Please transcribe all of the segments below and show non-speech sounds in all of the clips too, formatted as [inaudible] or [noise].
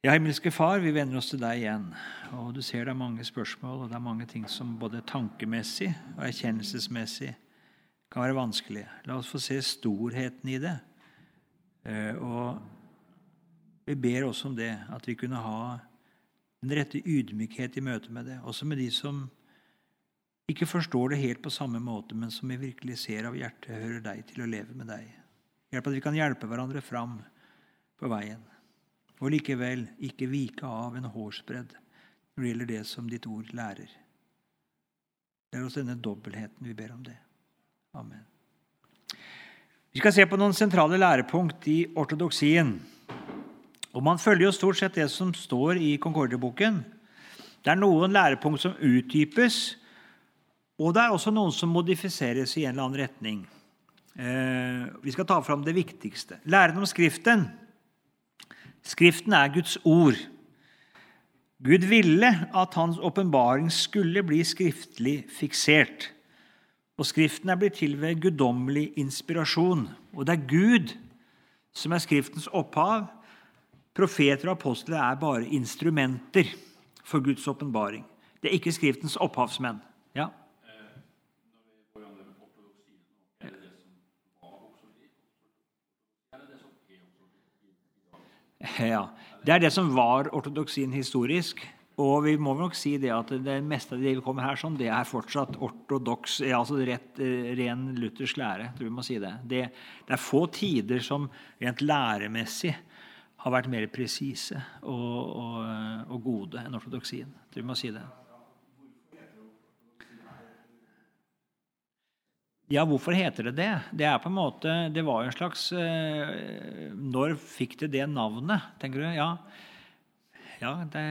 Ja, himmelske Far, vi vender oss til deg igjen. Og Du ser det er mange spørsmål, og det er mange ting som både tankemessig og erkjennelsesmessig kan være vanskelig. La oss få se storheten i det. Eh, og vi ber også om det, at vi kunne ha den rette ydmykhet i møte med det, også med de som ikke forstår det helt på samme måte, men som vi virkelig ser av hjertet hører deg til å leve med deg. Hjelp at vi kan hjelpe hverandre fram på veien og likevel ikke vike av en hårsbredd når det gjelder det som ditt ord lærer. Det er hos denne dobbeltheten vi ber om det. Amen. Vi skal se på noen sentrale lærepunkt i ortodoksien. Og Man følger jo stort sett det som står i Concordia-boken. Det er noen lærepunkt som utdypes, og det er også noen som modifiseres i en eller annen retning. Eh, vi skal ta fram det viktigste. Læren om Skriften Skriften er Guds ord. Gud ville at hans åpenbaring skulle bli skriftlig fiksert. Og Skriften er blitt til ved guddommelig inspirasjon. Og det er Gud som er Skriftens opphav. Profeter og apostler er bare instrumenter for Guds åpenbaring. Det er ikke Skriftens opphavsmenn. Ja? Det er det som var ortodoksien historisk. Og vi må nok si det at det meste av det vi kommer her, sånn, det er fortsatt ortodoks, altså rett, eh, ren luthersk lære. tror vi må si det. det. det. er få tider som rent læremessig har vært mer presise og, og, og gode enn ortodoksien. tror vi må si det. Ja, hvorfor heter det det? Det er på en måte, det var jo en slags eh, Når fikk det det navnet, tenker du? Ja, ja det,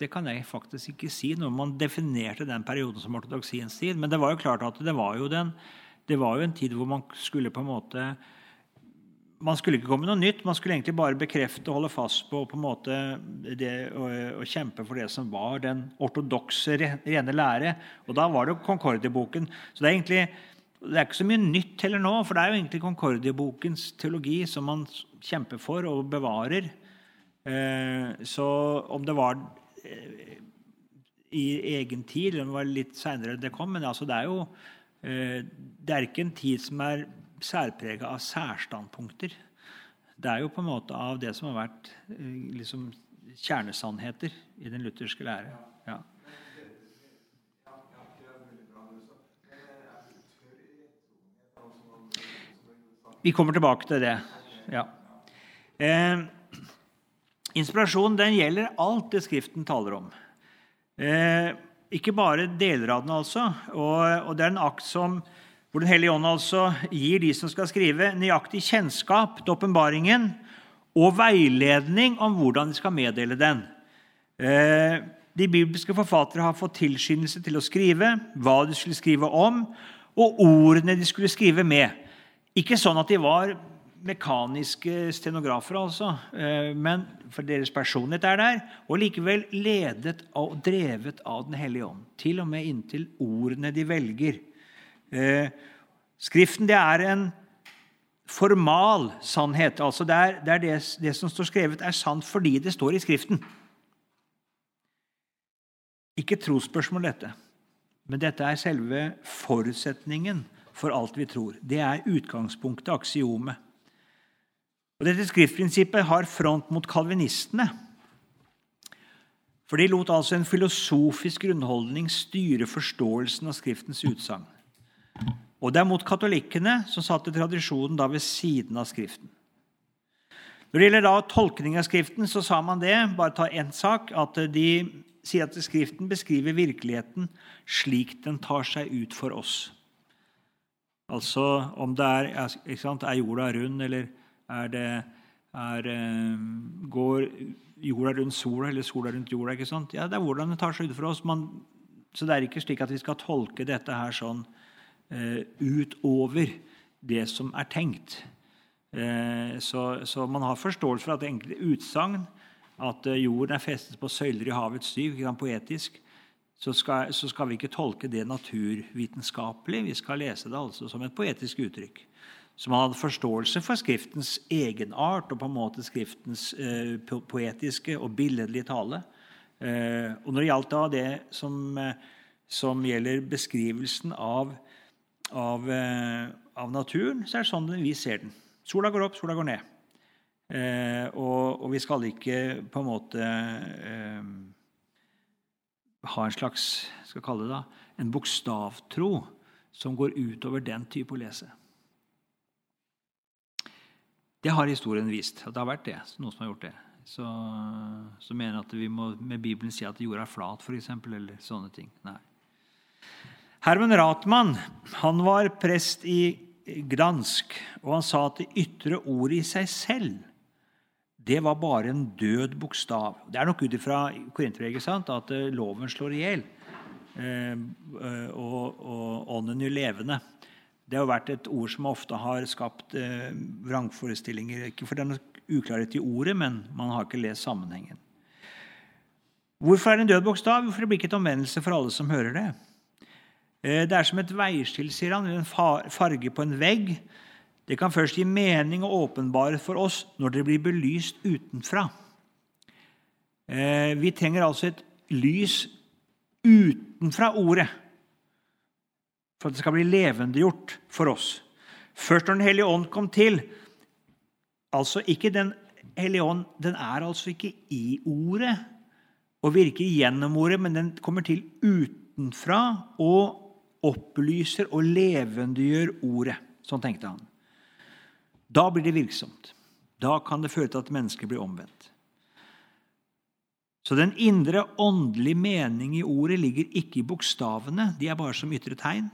det, kan jeg faktisk ikke si når man definerte den perioden som ortodoksiens tid. Men det var jo klart at det var jo, den, det var jo en tid hvor man skulle på en måte man skulle ikke komme noe nytt, man skulle egentlig bare bekrefte og holde fast på, på en måte det å, å, kjempe for det som var den ortodokse, rene lære. Og da var det Concordia-boken. Så det er egentlig det er ikke så mye nytt heller nå, for det er jo egentlig Concordia-bokens teologi som man kjemper for og bevarer. Eh, så om det var eh, i egen tid, eller om det var litt seinere det kom Men altså det er jo eh, det er ikke en tid som er særprega av særstandpunkter. Det er jo på en måte av det som har vært liksom, kjernesannheter i den lutherske lære. Ja. Vi kommer tilbake til det. Ja. Eh, inspirasjon den gjelder alt det Skriften taler om. Eh, ikke bare deler av den, altså. Og, og, det er en akt som, hvor Den hellige ånd altså gir de som skal skrive, nøyaktig kjennskap til åpenbaringen og veiledning om hvordan de skal meddele den. Eh, de bibelske forfattere har fått tilskyndelse til å skrive hva de skulle skrive om, og ordene de skulle skrive med. Ikke sånn at de var mekaniske stenografer, altså, eh, men for deres personlighet er der. Og likevel ledet og drevet av Den hellige ånd. Til og med inntil ordene de velger. Eh, skriften det er en formal sannhet. altså Det, er, det, er det, det som står skrevet, er sant fordi det står i Skriften. Ikke trosspørsmål, dette. Men dette er selve forutsetningen for alt vi tror. Det er utgangspunktet, aksiomet. Og Dette skriftprinsippet har front mot kalvinistene. For de lot altså en filosofisk grunnholdning styre forståelsen av Skriftens utsagn. Og det er mot katolikkene, som satte tradisjonen da ved siden av Skriften. Når det gjelder da tolkning av Skriften, så sa man det, bare ta én sak, at de sier at Skriften beskriver virkeligheten slik den tar seg ut for oss. Altså om det er, sant, er jorda rund, eller er det er, eh, Går jorda rundt sola, eller sola rundt jorda? ikke sant? Ja, Det er hvordan det tar seg ut for oss. Man, så det er ikke slik at vi skal tolke dette her sånn uh, utover det som er tenkt. Uh, så, så, man har forståelse for at enkelte utsagn at jorden er festet på søyler i havets dyp, poetisk, så skal, så skal, vi ikke tolke det naturvitenskapelig. Vi skal lese det altså som et poetisk uttrykk. Man hadde forståelse for Skriftens egenart og på en måte Skriftens eh, poetiske og billedlige tale. Eh, og når det gjaldt da det som, eh, som gjelder beskrivelsen av, av, eh, av, naturen, så er det sånn vi ser den. Sola går opp, sola går ned. Eh, og, og, vi skal ikke på en måte eh, ha en slags skal kalle det da, en bokstavtro som går utover den type å lese. Det har historien vist. at Det har vært det, noen som har gjort det. Så, så mener at vi må med Bibelen si at jorda er flat, f.eks., eller sånne ting. Nei. Herman Ratmann han var prest i Gdansk, og han sa at det ytre ordet i seg selv det var bare en død bokstav. Det er nok ut ifra korinterregelen at eh, loven slår i hjel, eh, og, og ånden gjør levende. Det har vært et ord som ofte har skapt eh, vrangforestillinger. Ikke fordi det er noe uklarhet i ordet, men man har ikke lest sammenhengen. Hvorfor er det en død bokstav? Hvorfor blir det ikke et omvendelse for alle som hører det. Det er som et veiskilt, sier han, en farge på en vegg. Det kan først gi mening og åpenbare for oss når det blir belyst utenfra. Eh, vi trenger altså et lys utenfra ordet for at det skal bli levendegjort for oss. Først når Den hellige ånd kom til altså ikke Den hellige ånd den er altså ikke i ordet og virker gjennom ordet, men den kommer til utenfra og opplyser og levendegjør ordet. Sånn tenkte han. Da blir det virksomt. Da kan det føre til at mennesket blir omvendt. Så den indre åndelige mening i ordet ligger ikke i bokstavene. De er bare som ytre tegn.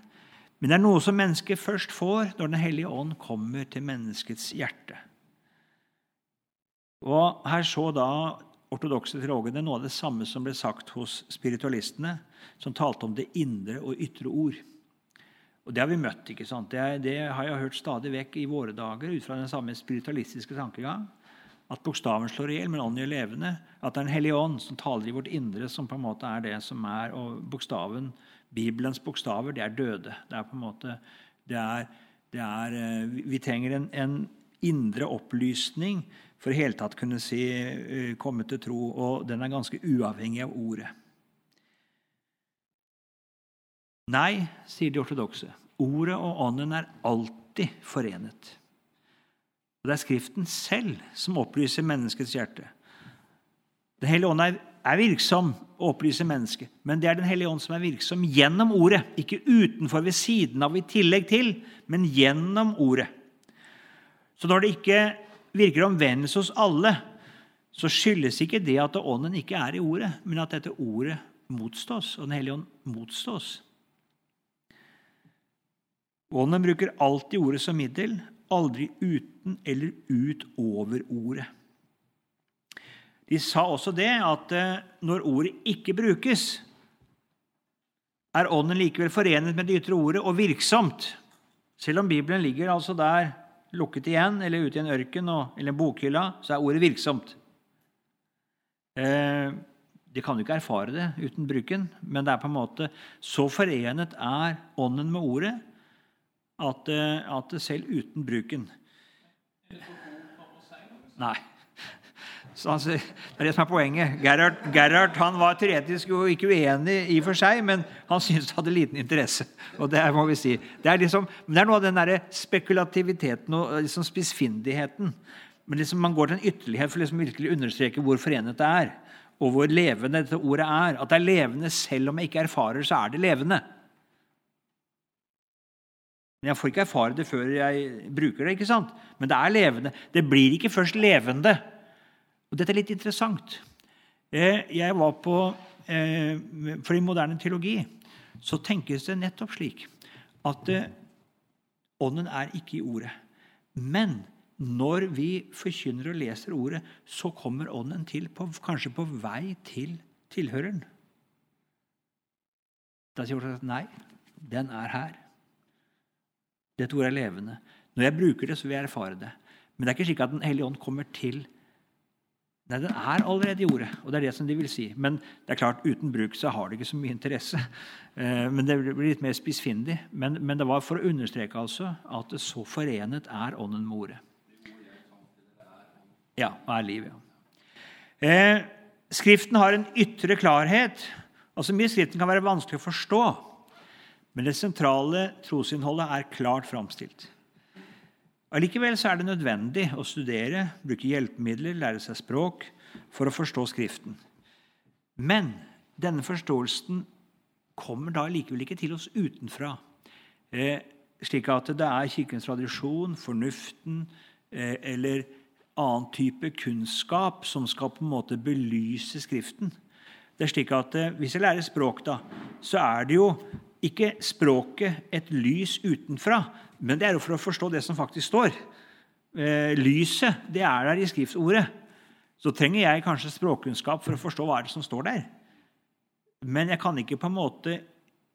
Men det er noe som mennesket først får når Den hellige ånd kommer til menneskets hjerte. Og Her så da ortodokse teologene noe av det samme som ble sagt hos spiritualistene, som talte om det indre og ytre ord. Og Det har vi møtt. ikke sant? Det, det har jeg hørt stadig vekk i våre dager ut fra den samme spiritualistiske tankegang. At bokstaven slår i hjel, men ånden gjør levende. At det er en hellig ånd som taler i vårt indre, som på en måte er det som er, og bokstaven Bibelens bokstaver det er døde. Det er på en måte, det er, det er, eh, vi trenger en, en, indre opplysning for i hele tatt kunne si, eh, komme til tro, og den er ganske uavhengig av ordet. Nei, sier de ortodokse. Ordet og ånden er alltid forenet. Og Det er Skriften selv som opplyser menneskets hjerte. Den hellige ånd er virksom å opplyse mennesket. Men det er Den hellige ånd som er virksom gjennom ordet. Ikke utenfor, ved siden av, i tillegg til, men gjennom ordet. Så når det ikke virker omvendelse hos alle, så skyldes ikke det at ånden ikke er i ordet, men at dette ordet motstås, og Den hellige ånd motstås. Ånden bruker alltid ordet som middel, aldri uten eller utover ordet. De sa også det at eh, når ordet ikke brukes, er ånden likevel forenet med det ytre ordet og virksomt. Selv om Bibelen ligger altså der lukket igjen eller ute i en ørken eller en bokhylla, så er ordet virksomt. Eh, de kan jo ikke erfare det uten bruken, men det er på en måte så forenet er ånden med ordet at, eh, at selv uten bruken Nei. Altså, det er det som er poenget. Gerhard, Gerhard han var teoretisk jo ikke uenig i for seg, men han syntes det hadde liten interesse. og Det må vi si. Det er, liksom, det er noe av den der spekulativiteten og liksom spissfindigheten. Men liksom man går til en ytterlighet for liksom virkelig å understreke hvor forenet det er. Og hvor levende dette ordet er. At det er levende selv om jeg ikke erfarer, så er det levende. Men jeg får ikke erfare det før jeg bruker det. ikke sant? Men det er levende. Det blir ikke først levende og Dette er litt interessant. Eh, jeg var på, eh, For i moderne teologi så tenkes det nettopp slik at eh, ånden er ikke i ordet. Men når vi forkynner og leser ordet, så kommer ånden til på, kanskje på vei til tilhøreren. Da sier ordet nei, den er her. Dette ordet er levende. Når jeg bruker det, så vil jeg erfare det. Men det er ikke slik at Den hellige ånd kommer til Nei, den er allerede i ordet, og det er det som de vil si. Men det er klart, uten bruk så har det ikke så mye interesse. Eh, men Det blir litt mer spissfindig. Men, men, det var for å understreke altså at det så forenet er Ånden med ordet. Ja, og er liv, ja. Eh, skriften har en ytre klarhet. Altså Mye Skriften kan være vanskelig å forstå, men det sentrale trosinnholdet er klart framstilt. Allikevel er det nødvendig å studere, bruke hjelpemidler, lære seg språk for å forstå Skriften. Men denne forståelsen kommer da likevel ikke til oss utenfra. Eh, slik at det er Kirkens tradisjon, fornuften eh, eller annen type kunnskap som skal på en måte belyse Skriften. Det er slik at eh, Hvis jeg lærer språk, da, så er det jo ikke språket et lys utenfra, men det er jo for å forstå det som faktisk står. Eh, lyset det er der i skriftordet. Så trenger jeg kanskje språkkunnskap for å forstå hva er det som står der. Men jeg kan ikke på en måte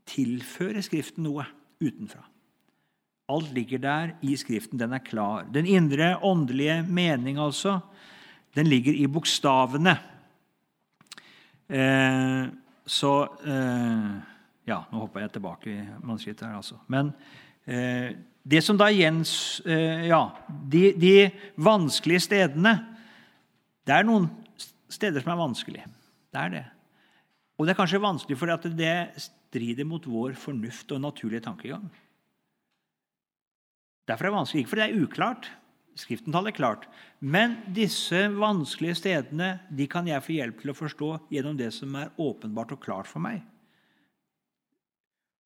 tilføre Skriften noe utenfra. Alt ligger der i Skriften. Den er klar. Den indre åndelige mening, altså, den ligger i bokstavene. Eh, så eh, Ja, nå hopper jeg tilbake i manuskriptet her, altså. Men eh, det som da Jens eh, Ja, de, de, vanskelige stedene Det er noen steder som er vanskelig. Det er det. Og det er kanskje vanskelig fordi det strider mot vår fornuft og naturlige tankegang. Derfor er det vanskelig. Ikke fordi det er uklart. Skriften taler klart. Men disse vanskelige stedene de kan jeg få hjelp til å forstå gjennom det som er åpenbart og klart for meg.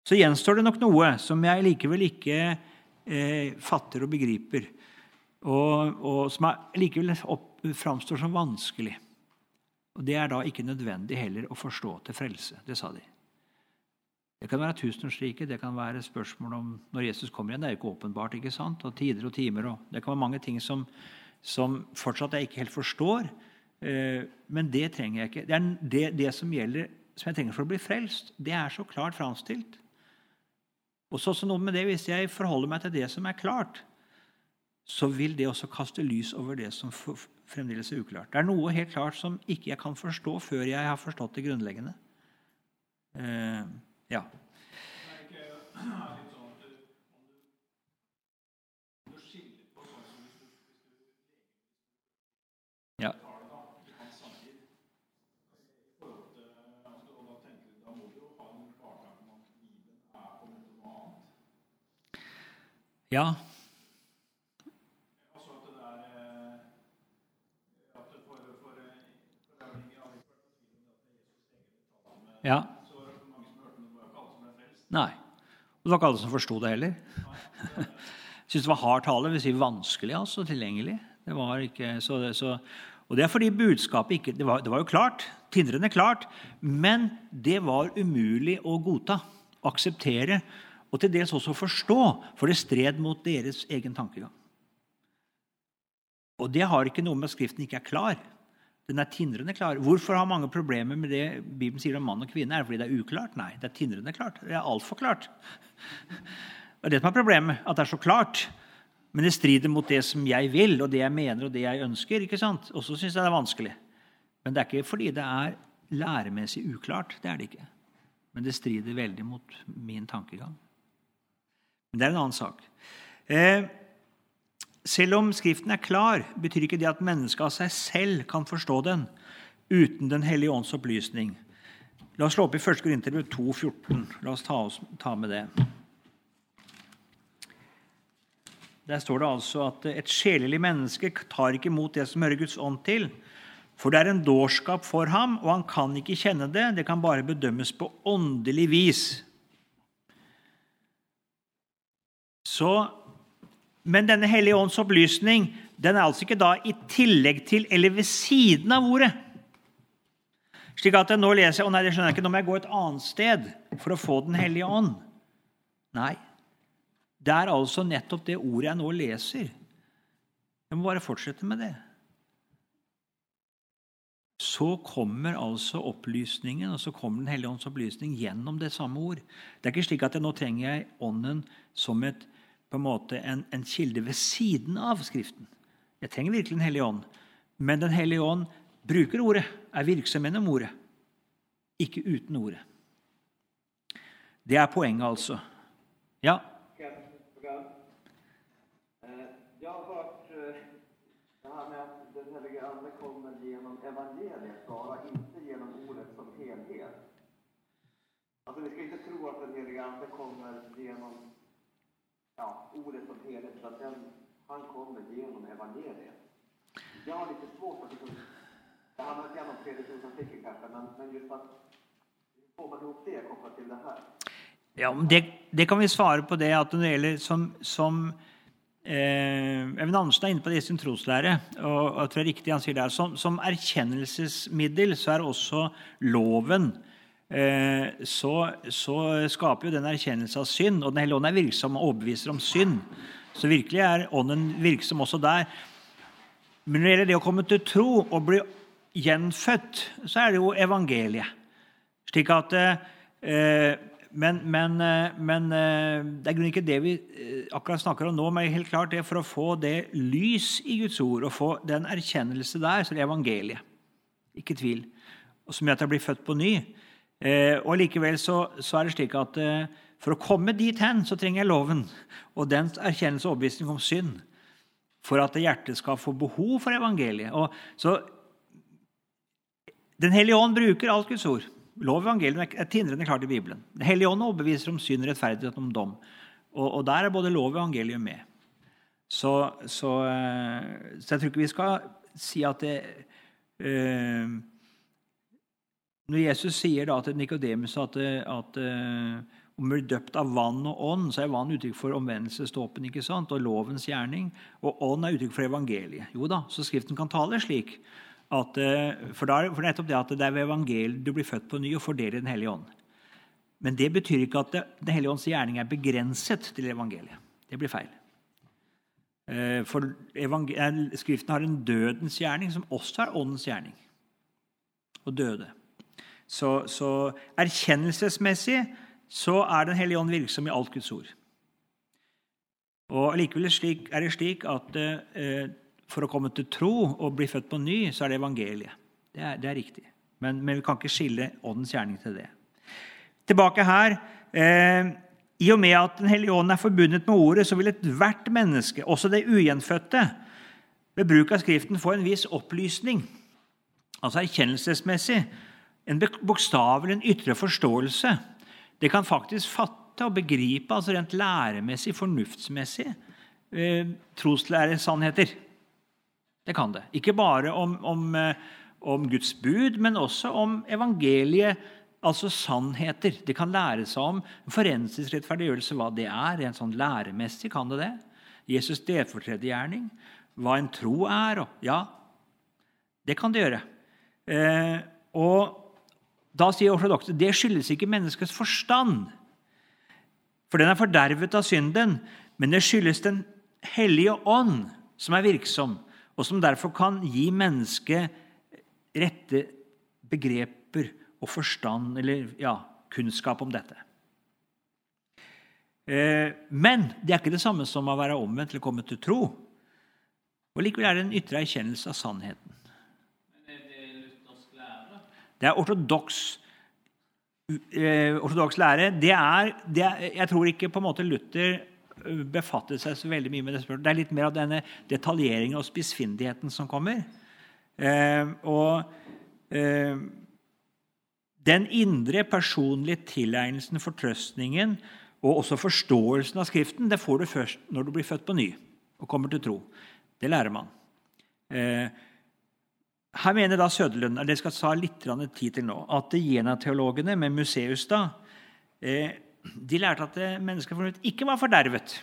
Så gjenstår det nok noe som jeg likevel ikke eh, fatter og begriper, og, og som likevel framstår som vanskelig. Og Det er da ikke nødvendig heller å forstå til frelse. Det sa de. Det kan være tusenårsriket, det kan være spørsmål om når Jesus kommer igjen. Det er jo ikke åpenbart, ikke sant? og tider og timer. Og det kan være mange ting som, som fortsatt jeg ikke helt forstår. Eh, men det trenger jeg ikke. Det, det, det som gjelder, som jeg trenger for å bli frelst, det er så klart framstilt. Og så også noe med det, Hvis jeg forholder meg til det som er klart, så vil det også kaste lys over det som fremdeles er uklart. Det er noe helt klart som ikke jeg kan forstå før jeg har forstått det grunnleggende. Uh, ja. Ja. Ja. Ja. Nei. Det var ikke alle som forsto det heller. [laughs] Jeg syns det var hard tale, vil si vanskelig altså, tilgjengelig. Det var ikke, så, så, og det er fordi budskapet ikke det var, det var jo klart, tindrende klart, men det var umulig å godta, akseptere og til dels også forstå, for det stred mot deres egen tankegang. Og det har ikke noe med at Skriften ikke er klar. Den er tindrende klar. Hvorfor har mange problemer med det Bibelen sier om mann og kvinne? Er det fordi det er uklart? Nei, det er tindrende klart. Det er altfor klart. [laughs] Det er det som er problemet, at det er så klart. Men det strider mot det som jeg vil, og det jeg mener og det jeg ønsker. ikke sant? Og så syns jeg det er vanskelig. Men det er ikke fordi det er læremessig uklart. Det er det ikke. Men det strider veldig mot min tankegang. Men det er en annen sak. Eh, selv om Skriften er klar, betyr ikke det at mennesket av seg selv kan forstå den uten Den hellige ånds opplysning. La oss slå opp i 1. Korinterbrev 2,14. La oss ta, oss ta, med det. Der står det altså at et sjelelig menneske tar ikke imot det som hører Guds ånd til. For det er en dårskap for ham, og han kan ikke kjenne det. Det kan bare bedømmes på åndelig vis. Så, men denne hellige ånds opplysning den er altså ikke da i tillegg til eller ved siden av ordet. Slik at jeg nå leser jeg, å nei, det skjønner jeg ikke, nå må jeg gå et annet sted for å få Den hellige ånd. Nei. Det er altså nettopp det ordet jeg nå leser. Jeg må bare fortsette med det. Så kommer altså opplysningen, og så kommer Den hellige ånds opplysning gjennom det samme ord. Det er ikke slik at jeg nå trenger jeg Ånden som et på en måte en, en kilde ved siden av Skriften. Jeg trenger virkelig Den hellige ånd. Men Den hellige ånd bruker ordet, er virksom gjennom ordet, ikke uten ordet. Det er poenget, altså. Ja? Evangeliet, bara inte genom ordet som helhet. Alltså vi ska inte tro att den helige Ande kommer genom ja, ordet som helhet, utan den, han kommer genom evangeliet. Jag har lite svårt att liksom, det handlar inte om tredje trosartikeln kanske, men, men just att får man ihop det kopplat till det här? Ja, det, det kan vi svare på det at når det gjelder som, som eh, Even Andersen er inne på det i sin troslære. og jeg tror det er riktig han sier det her, som, som erkjennelsesmiddel så er også loven så, så skaper jo den erkjennelse av synd. Og Den hellige ånd er virksom og overbeviser om synd. Så virkelig er ånden virksom også der. Men når det gjelder det å komme til tro og bli gjenfødt, så er det jo evangeliet. Slik at eh, men, men, eh, men, eh, det er grunnen ikke det vi eh, akkurat snakker om nå. Men helt klart det for å få det lys i Guds ord og få den erkjennelse der, så er det evangeliet. Ikke tvil. Og som gjør at jeg blir født på ny. Og likevel så, så, er det slik at for å komme dit hen, så trenger jeg loven og dens erkjennelse og overbevisning om synd. For at hjertet skal få behov for evangeliet. Og så Den hellige ånd bruker alt Guds ord. Lov og evangelium er tindrende klart i Bibelen. Den hellige ånd overbeviser om synd, rettferdighet om dom. Og, og, der er både lov og evangelium med. Så, så, eh, så, jeg tror ikke vi skal si at det uh, Når Jesus sier da til Nikodemus at, at uh, om blir døpt av vann og ånd, så er vann uttrykk for omvendelsesdåpen og lovens gjerning. Og ånd er uttrykk for evangeliet. Jo da, så Skriften kan tale slik at, eh, for, da, for nettopp det at det er ved evangeliet du blir født på ny og får del i Den hellige ånd. Men det betyr ikke at det, Den hellige ånds gjerning er begrenset til evangeliet. Det blir feil. Eh, for eh, Skriften har en dødens gjerning, som også er åndens gjerning. Og døde. Så, så erkjennelsesmessig så er Den hellige ånd virksom i alt Guds ord. Og Likevel er det slik at eh, for å komme til tro og bli født på ny, så er det evangeliet. Det er, det er riktig. Men, men, vi kan ikke skille åndens gjerning til det. Tilbake her. Eh, I og med at Den hellige ånd er forbundet med ordet, så vil ethvert menneske, også det ugjenfødte, ved bruk av Skriften få en viss opplysning, altså erkjennelsesmessig, en bokstavelig, en ytre forståelse. Det kan faktisk fatte og begripe, altså rent læremessig, fornuftsmessig, eh, troslæresannheter. Det kan det. Ikke bare om, om, eh, om Guds bud, men også om evangeliet, altså sannheter. Det kan lære seg om forensisk rettferdiggjørelse, hva det er. Rent sånn læremessig kan det det. Jesus' delfortredergjerning, hva en tro er. Og, ja, det kan det gjøre. Eh, og da sier ortodokse det skyldes ikke menneskets forstand, for den er fordervet av synden, men det skyldes Den hellige ånd, som er virksom og som derfor kan gi mennesket rette begreper og forstand eller ja, kunnskap om dette. Eh, men det er ikke det samme som å være omvendt eller komme til tro. Og Likevel er det en ytre erkjennelse av sannheten. Men er det luthersk lære? Det er ortodoks, eh, ortodoks lære. Det er, det er, jeg tror ikke på en måte Luther befattet seg så veldig mye med det spørsmålet. Det er litt mer av denne detaljeringen og spissfindigheten som kommer. Eh, og eh, den indre, personlige tilegnelsen, fortrøstningen og også forståelsen av Skriften det får du først når du blir født på ny og kommer til tro. Det lærer man. Eh, her mener da Søderlund det skal ta litt tid til nå, at genateologene med Museus da, eh, de lærte at mennesket mennesket ikke var fordervet.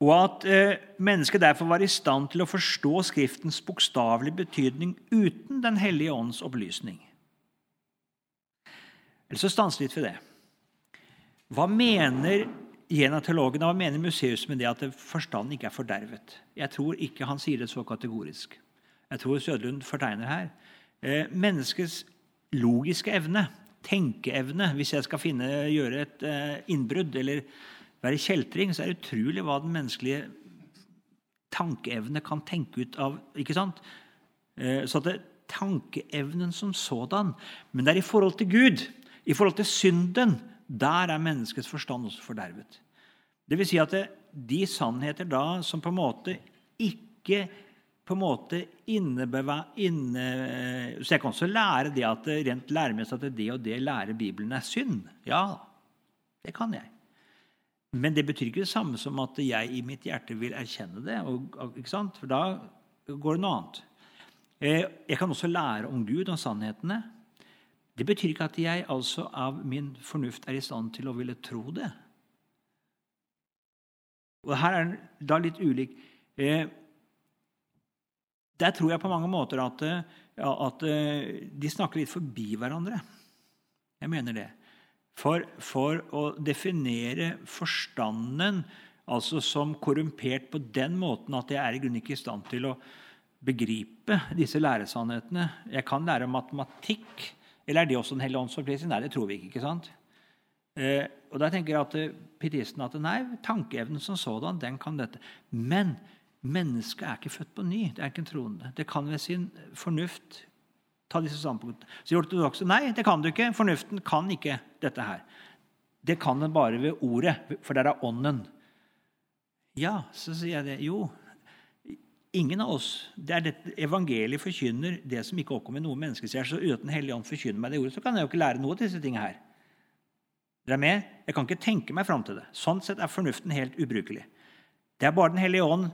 Og at eh, mennesket derfor var i stand til å forstå Skriftens bokstavelige betydning uten Den hellige ånds opplysning. Eller så stanse litt ved det. Hva mener en av teologene, hva mener Museus med det at forstanden ikke er fordervet? Jeg tror ikke han sier det så kategorisk. Jeg tror Sødlund fortegner her. Eh, menneskets logiske evne tenkeevne. Hvis jeg skal finne, gjøre et eh, innbrudd eller være kjeltring, så er det utrolig hva den menneskelige tankeevne kan tenke ut av ikke sant? Eh, Så det, tankeevnen som sådan Men det er i forhold til Gud, i forhold til synden, der er menneskets forstand også fordervet. Det vil si at det, de sannheter da som på en måte ikke på en måte innebeva, inne, Så jeg kan også lære det at det rent læremessig at det og det lærer Bibelen er synd. Ja, det kan jeg. Men det betyr ikke det samme som at jeg i mitt hjerte vil erkjenne det. Ikke sant? For da går det noe annet. Eh, Jeg kan også lære om Gud og sannhetene. Det betyr ikke at jeg altså av min fornuft er i stand til å ville tro det. Og her er det da litt ulik. Der tror jeg på mange måter at, eh, at eh, de snakker litt forbi hverandre. Jeg mener det. For, for å definere forstanden altså som korrumpert på den måten at jeg er i grunnen ikke i stand til å begripe disse læresannhetene. Jeg kan lære matematikk. Eller er det også Den hellige ånds forpliktelse? Nei, det tror vi ikke. ikke sant? Eh, og da tenker jeg at eh, pietisten at nei, tankeevnen som sådan, den kan dette. Men mennesket er ikke født på ny. Det er ikke en troende. Det kan ved sin fornuft ta disse standpunktene. Så de også. nei, det kan du ikke. Fornuften kan ikke dette her. Det kan den bare ved ordet, for der er ånden. Ja, så sier jeg det. Jo, ingen av oss det er dette, Evangeliet forkynner det som ikke oppkommer noe menneskesier. Så uten Den hellige ånd forkynner meg det ordet, så kan jeg jo ikke lære noe av disse tingene her. Dere er med? Jeg kan ikke tenke meg fram til det. Sånn sett er fornuften helt ubrukelig. Det er bare Den hellige ånds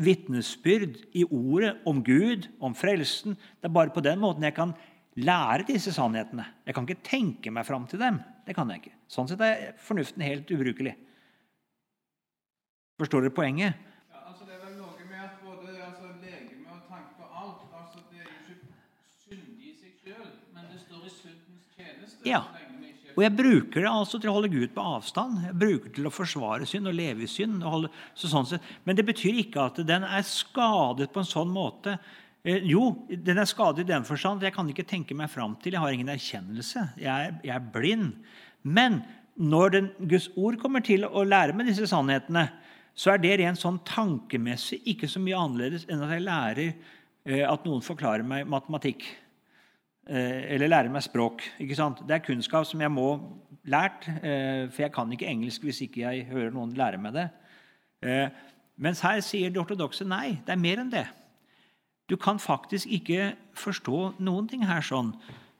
vitnesbyrd i ordet om Gud, om frelsen. Det er bare på den måten jeg kan lære disse sannhetene. Jeg kan ikke tenke meg fram til dem. Det kan jeg ikke. Sånn sett er fornuften helt ubrukelig. Forstår dere poenget? Ja, altså Det er vel noe med at både altså, legeme og tanke og alt altså Det er jo ikke syndig i seg sjøl, men det står i syndens tjeneste. Ja. så lenge vi ikke Og jeg bruker det altså til å holde Gud på avstand. Jeg bruker det til å forsvare synd og leve i synd. Holde, så sånn. Men det betyr ikke at den er skadet på en sånn måte. Eh, jo, den er skadet i den forstand at jeg kan ikke tenke meg fram til. Jeg har ingen erkjennelse. Jeg er, jeg er blind. Men når den, Guds ord kommer til å lære meg disse sannhetene, så er det rent sånn tankemessig ikke så mye annerledes enn at jeg lærer eh, at noen forklarer meg matematikk. Eh, eller lære meg språk. ikke sant? Det er kunnskap som jeg må lært, eh, for jeg kan ikke engelsk hvis ikke jeg hører noen lære meg det. Eh, Mens her sier de ortodokse nei, det er mer enn det. Du kan faktisk ikke forstå noen ting her sånn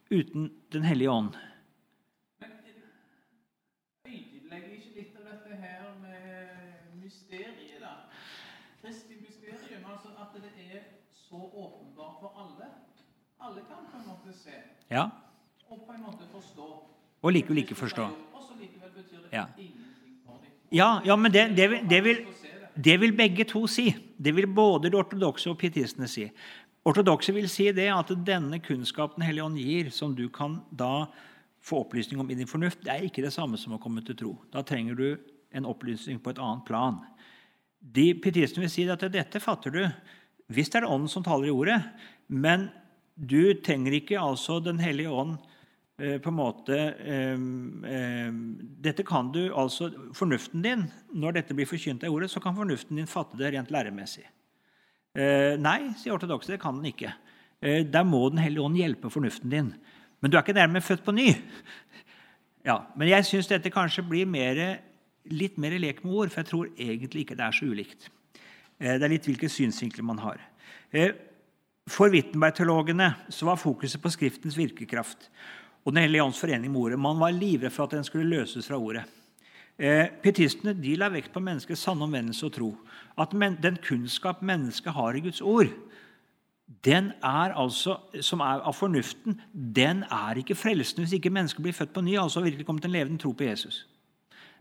uten Den hellige ånd. ødelegger ikke litt av dette her med mysteriet, da? Kristi mysterium. Altså at det er så åpenbart for alle. Alle kan på en måte se Ja, og på en måte forstå. Og likevel ikke forstå. Og så likevel betyr det Ja. ingenting for dem. ja, ja men det, det, vil- det, vil, det. vil begge to si. Det vil både de ortodokse og pietistene si. Ortodokse vil si det at denne kunnskapen Hellige Ånd gir, som du kan da få opplysning om i din fornuft, det er ikke det samme som å komme til tro. Da trenger du en opplysning på et annet plan. De pietistene vil si at dette fatter du. Visst er det Ånden som taler i ordet, men du trenger ikke altså Den hellige ånd eh, på en måte eh, eh, Dette kan du altså Fornuften din, når dette blir forkynt av ordet, så kan fornuften din fatte det rent læremessig. Nei, sier ortodokse, det kan den ikke. Der må Den hellige ånd hjelpe fornuften din. Men du er ikke dermed født på ny. Ja, Men jeg syns dette kanskje blir mer, litt mer lek med ord, for jeg tror egentlig ikke det er så ulikt. Det er litt hvilke synsvinkler man har. For Wittenberg-teologene så var fokuset på Skriftens virkekraft og Den hellige ånds forening med ordet. Man var livredd for at den skulle løses fra ordet. Eh, Pietistene la vekt på menneskets sanne omvendelse og tro. At men, den kunnskap mennesket har i Guds ord, den er altså, som er av fornuften, den er ikke frelsende hvis ikke mennesket blir født på ny. altså virkelig kommet til en levende tro på Jesus.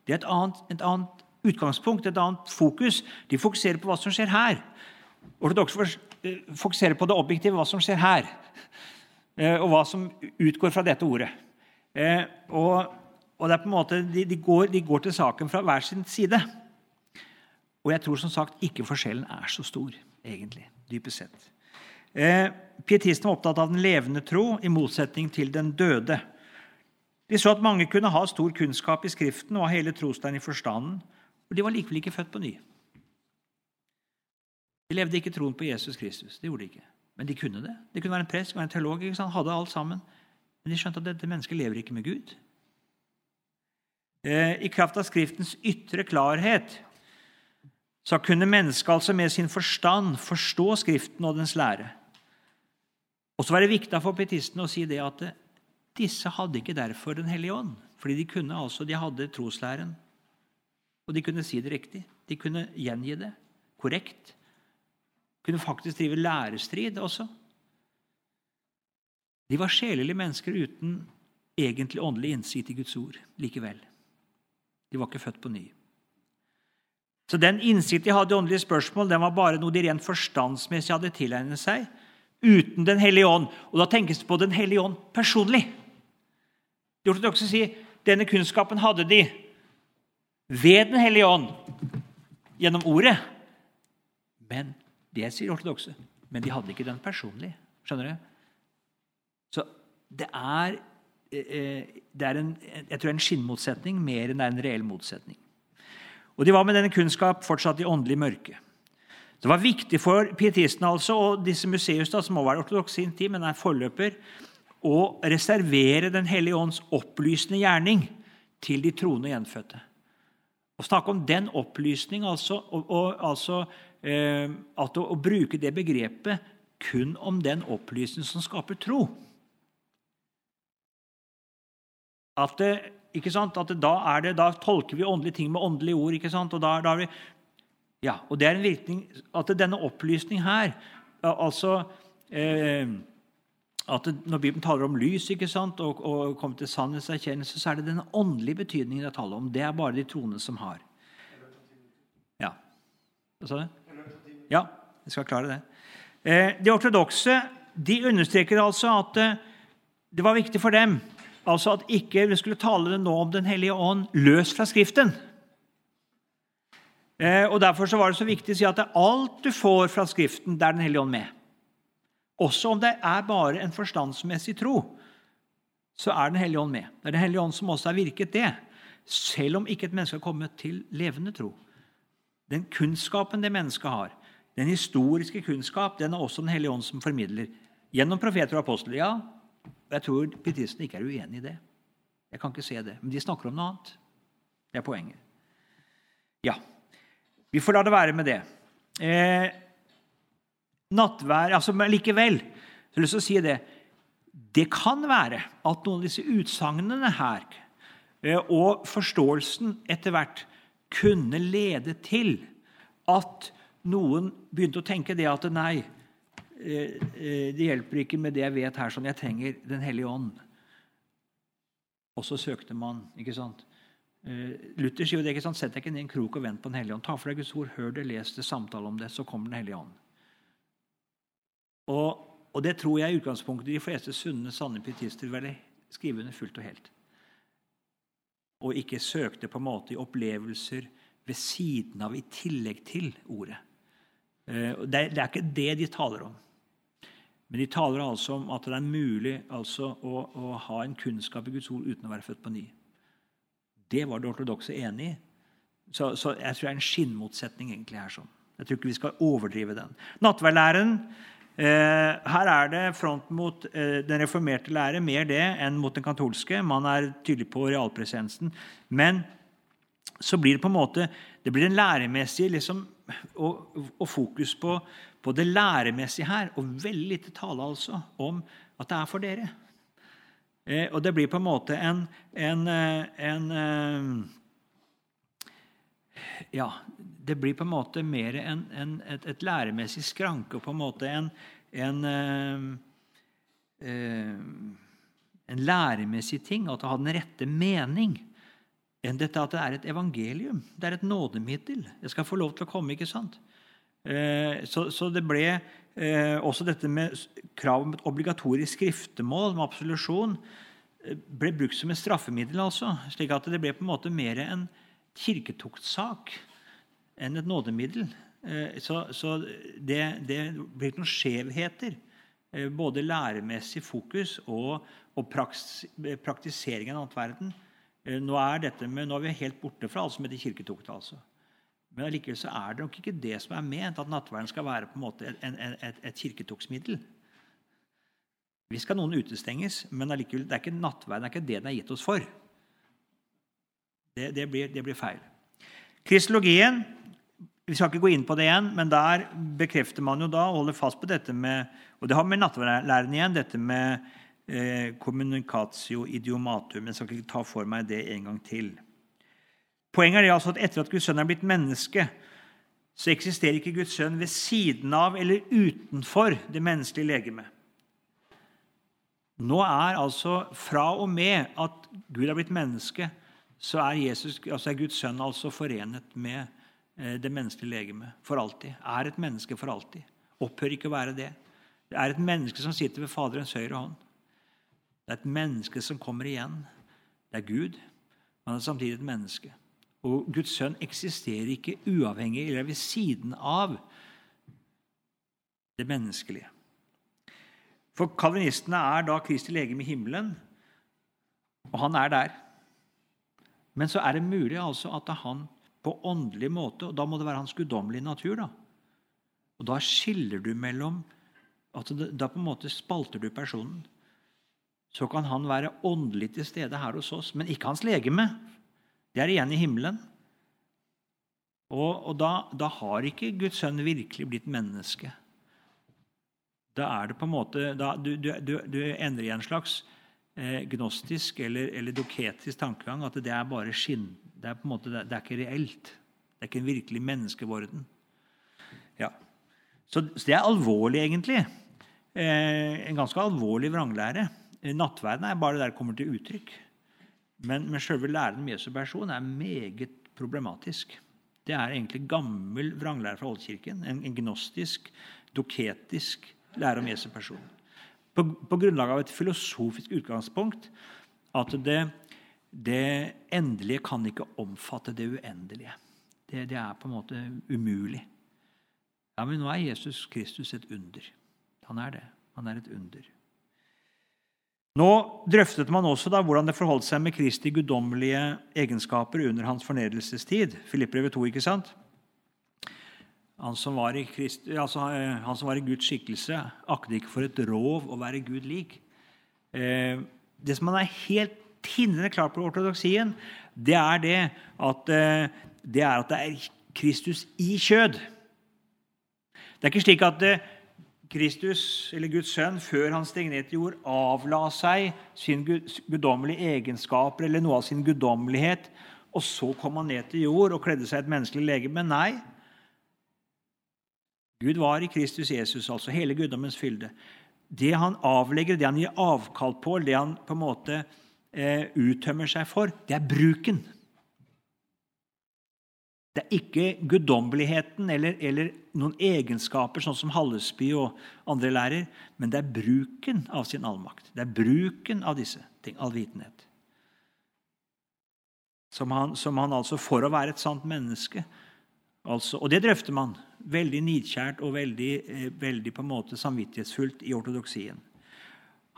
Det er et annet, et annet utgangspunkt, et annet fokus. De fokuserer på hva som skjer her. Ortodokse fokuserer på det objektive, hva som skjer her. Eh, Og hva som utgår fra dette ordet. Eh, Og, og det er på en måte, de, de, går, de går til saken fra hver sin side. Og jeg tror som sagt ikke forskjellen er så stor, egentlig, dypest sett. Eh, Pietistene var opptatt av den levende tro, i motsetning til den døde. De så at mange kunne ha stor kunnskap i Skriften og ha hele trosteinen i forstanden, og de var likevel ikke født på ny. De levde ikke troen på Jesus Kristus. Det gjorde de ikke. Men de kunne det. De kunne være en prest, være en teolog. ikke sant? Hadde alt sammen. Men de skjønte at dette mennesket lever ikke med Gud. Eh, I kraft av Skriftens ytre klarhet så kunne mennesket altså med sin forstand forstå Skriften og dens lære. Og så var det viktig for pietistene å si det at disse hadde ikke derfor Den hellige ånd. Fordi de kunne altså, de hadde troslæren, og de kunne si det riktig. De kunne gjengi det korrekt. Kunne faktisk drive lærestrid også. De var sjelelige mennesker uten egentlig åndelig innsikt i Guds ord likevel. De var ikke født på ny. Så Den innsikt de hadde i åndelige spørsmål, den var bare noe de rent forstandsmessig hadde tilegnet seg uten Den hellige ånd. Og Da tenkes det på Den hellige ånd personlig. De ortodokse sier denne kunnskapen hadde de ved Den hellige ånd gjennom ordet. Men det sier ortodokse. Men de hadde ikke den personlig. Skjønner du? Så det er, eh, det er en, jeg tror en skinnmotsetning mer enn det er en reell motsetning. Og De var med denne kunnskap fortsatt i åndelig mørke. Det var viktig for pietistene altså, og disse museus, da, som må være ortodokse i sin tid, men er forløper, å reservere Den hellige ånds opplysende gjerning til de troende gjenfødte. Å snakke om den opplysning, altså, og, og, altså eh, at å, å, bruke det begrepet kun om den opplysning som skaper tro At, det, ikke sant? at det, da, det, da, tolker vi åndelige ting med åndelige ord. ikke sant? Og, da, da vi, ja, og det er en virkning at denne opplysning her altså eh, at Når Bibelen taler om lys ikke sant, og, og kommer til sannhetserkjennelse, så er det den åndelige betydningen det taler om. Det er bare de troende som har. Ja. Hva sa du? Ja, jeg skal klare det. Eh, de ortodokse de understreker altså at eh, det var viktig for dem altså at ikke vi skulle tale nå om Den hellige ånd løst fra Skriften. Eh, og Derfor så var det så viktig å si at alt du får fra Skriften, det er Den hellige ånd med. Også om det er bare en forstandsmessig tro, så er Den hellige ånd med. Det er Den hellige ånd som også har virket det, selv om ikke et menneske har kommet til levende tro. Den kunnskapen det mennesket har, den historiske kunnskap, den er også Den hellige ånd som formidler. Gjennom profeter og apostler. Ja, jeg tror pietistene ikke er uenig i det. Jeg kan ikke se det. Men de snakker om noe annet. Det er poenget. Ja, vi får la det være med det. Eh, nattvær altså, Men likevel jeg har lyst til å si det. Det kan være at noen av disse utsagnene her eh, og forståelsen etter hvert kunne lede til at noen begynte å tenke det at nei, eh, eh, det hjelper ikke med det jeg vet her, sånn jeg trenger Den hellige ånd. Og så søkte man. ikke sant? Luther sier jo det ikke sant? Sett deg ikke ned i en krok og vent på Den hellige ånd. Ta for deg Guds ord, hør det, les det, samtale om det, så kommer Den hellige ånd. Og, og, det tror jeg i utgangspunktet de fleste sunne, sanne pietister ville skrive under fullt og helt. Og ikke søkte på en måte i opplevelser ved siden av, i tillegg til ordet. Eh, det er, ikke det de taler om. Men de taler altså om at det er mulig altså, å, å, ha en kunnskap i Guds ord uten å være født på ny. Det var det ortodokse enig i. Så, så, jeg tror det er en skinnmotsetning egentlig her. sånn. Jeg tror ikke vi skal overdrive den. Nattverdlæren Eh, her er det front mot eh, den reformerte lære mer det enn mot den katolske. Man er tydelig på realpresensen. Men så blir det på en måte det blir en læremessig liksom, og, og, fokus på, på, det læremessige her. Og veldig lite tale altså om at det er for dere. Eh, og det blir på en måte en, en, en ja, det blir på en måte mer en, et, et, læremessig skranke og på en måte en, en, eh, eh, en læremessig ting, at det har den rette mening, enn dette at det er et evangelium. Det er et nådemiddel. Det skal få lov til å komme. ikke sant? Eh, så, det ble eh, også dette med krav om et obligatorisk skriftemål med absolusjon eh, ble brukt som et straffemiddel. altså, slik at det ble på en måte mer en kirketuktsak enn et nådemiddel. Så, det, det, blir noen skjevheter. Både læremessig fokus og, og praktisering av annen Eh, nå er, dette med, nå er vi helt borte fra alt som heter kirketokt, altså. Men allikevel så er det nok ikke det som er ment, at nattverden skal være på en måte en, et, et kirketogsmiddel. Vi skal noen utestenges, men allikevel, det er ikke nattverden det er ikke det den er gitt oss for. Det, det, blir, det blir feil. Kristologien vi skal ikke gå inn på det igjen, men der bekrefter man jo da og holder fast på dette med Og det har med nattverden igjen, dette med eh, communicatio idiomatum. Jeg skal ikke ta for meg det en gang til. Poenget er det altså at etter at Guds sønn er blitt menneske, så eksisterer ikke Guds sønn ved siden av eller utenfor det menneskelige legemet. Nå er altså fra og med at Gud er blitt menneske, så er, Jesus, altså er Guds sønn altså forenet med Eh, det menneskelige legemet for alltid. Er et menneske for alltid. Opphør ikke å være det. Det er et menneske som sitter ved Faderens høyre hånd. Det er et menneske som kommer igjen. Det er Gud, men det er samtidig et menneske. Og Guds sønn eksisterer ikke uavhengig eller ved siden av det menneskelige. For kalvinistene er da Kristi legeme i himmelen, og han er der. Men så er det mulig altså at han på åndelig måte. og Da må det være hans guddommelige natur. da. Og Da skiller du mellom at Da på en måte spalter du personen. Så kan han være åndelig til stede her hos oss, men ikke hans legeme. Det er igjen i himmelen. Og, og da, da, har ikke Guds sønn virkelig blitt menneske. Da er det på en måte da, du, du, du, du endrer i en slags eh, gnostisk eller, eller doketisk tankegang. At det er bare skinn, det er, på en måte, det er ikke reelt. Det er ikke en virkelig menneskevorden. Ja. Så, så, det er alvorlig, egentlig. Eh, en ganske alvorlig vranglære. Eh, nattverden er bare der det kommer til uttrykk. Men, men selve læren om Jesu person er meget problematisk. Det er egentlig gammel vranglære fra Oldkirken. En, en gnostisk, doketisk lære om Jesu person. På, på grunnlag av et filosofisk utgangspunkt at det det endelige kan ikke omfatte det uendelige. Det, det, er på en måte umulig. Ja, Men nå er Jesus Kristus et under. Han er det. Han er et under. Nå drøftet man også da hvordan det forholdt seg med Kristi guddommelige egenskaper under hans fornedrelsestid. Filippbrevet 2, ikke sant? Han som, var i Christ, altså, eh, han som var i Guds skikkelse, akter ikke for et rov å være Gud lik. Eh, det som man er helt tindrende klar på ortodoksien, det er det at eh, det er, at det er Kristus i kjød. Det er ikke slik at eh, Kristus, eller Guds sønn, før han steg ned til jord, avla seg sin guddommelige egenskaper eller noe av sin guddommelighet, og så kom han ned til jord og kledde seg et menneskelig legeme. Nei. Gud var i Kristus Jesus, altså hele guddommens fylde. Det han avlegger, det han gir avkall på, det han på en måte eh, uttømmer seg for, det er bruken. Det er ikke guddommeligheten eller, eller, noen egenskaper, sånn som Hallesby og andre lærer, men det er bruken av sin allmakt. Det er bruken av disse ting, allvitenhet. Som han, som han altså, for å være et sant menneske altså, Og det drøfter man veldig nidkjært og veldig, eh, veldig på en måte samvittighetsfullt i ortodoksien.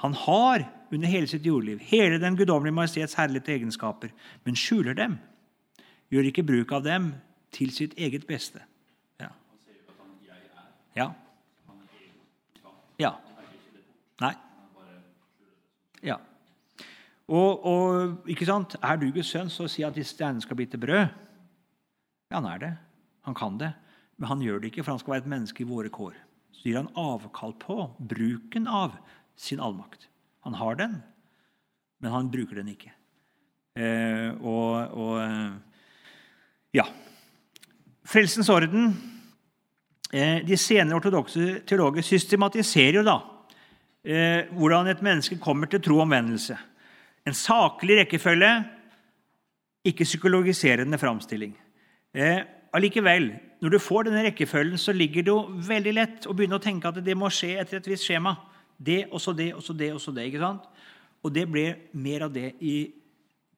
Han har under hele sitt jordliv hele den guddommelige majestets herlighet egenskaper, men skjuler dem. Gjør ikke bruk av dem til sitt eget beste. Ja. Ja. ja. Nei. Ja. Og, og, ikke sant? Er du Guds sønn, så si at disse steinene skal bli til brød. Ja, han er det. Han kan det. Men han gjør det ikke, for han skal være et menneske i våre kår. Så gir han avkall på bruken av sin allmakt. Han har den, men han bruker den ikke. Eh, og, og, eh, ja. Frelsens orden eh, De senere ortodokse teologer systematiserer jo da eh, hvordan et menneske kommer til tro og omvendelse. En saklig rekkefølge, ikke psykologiserende framstilling. Eh, allikevel, når du får denne rekkefølgen, så ligger det jo veldig lett å begynne å tenke at det må skje etter et visst skjema. Det, og så det, og så det, og så det. ikke sant? Og det ble mer av det i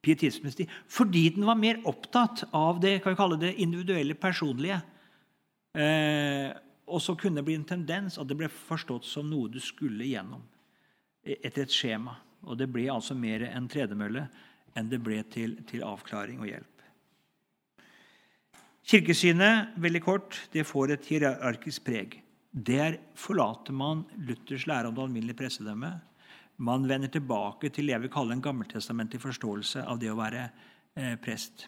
pietismens tid. Fordi den var mer opptatt av det kan vi kalle det individuelle, personlige. Eh, og så kunne det bli en tendens at det ble forstått som noe du skulle gjennom. E, etter et skjema. Og det ble altså mer en tredemølle enn det ble til, til avklaring og hjelp. Kirkesynet veldig kort, det får et hierarkisk preg. Der forlater man Luthers lære om det alminnelige pressedømmet. Man vender tilbake til det jeg vil kalle en gammeltestamentlig forståelse av det å være eh, prest.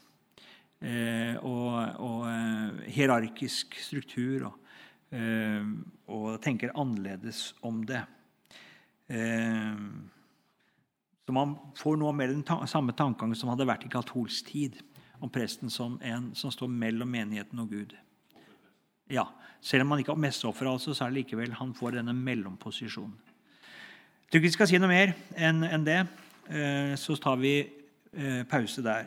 Eh, og, og eh, hierarkisk struktur. Og, eh, og, tenker annerledes om det. Eh, så man får nå mer den ta samme tankegang som hadde vært i katolsk tid, om presten som en som står mellom menigheten og Gud. Ja, Selv om han ikke har mesteoffer, altså, så er det likevel han får denne mellomposisjonen. Tror ikke vi skal si noe mer enn det. Eh, så tar vi eh, pause der.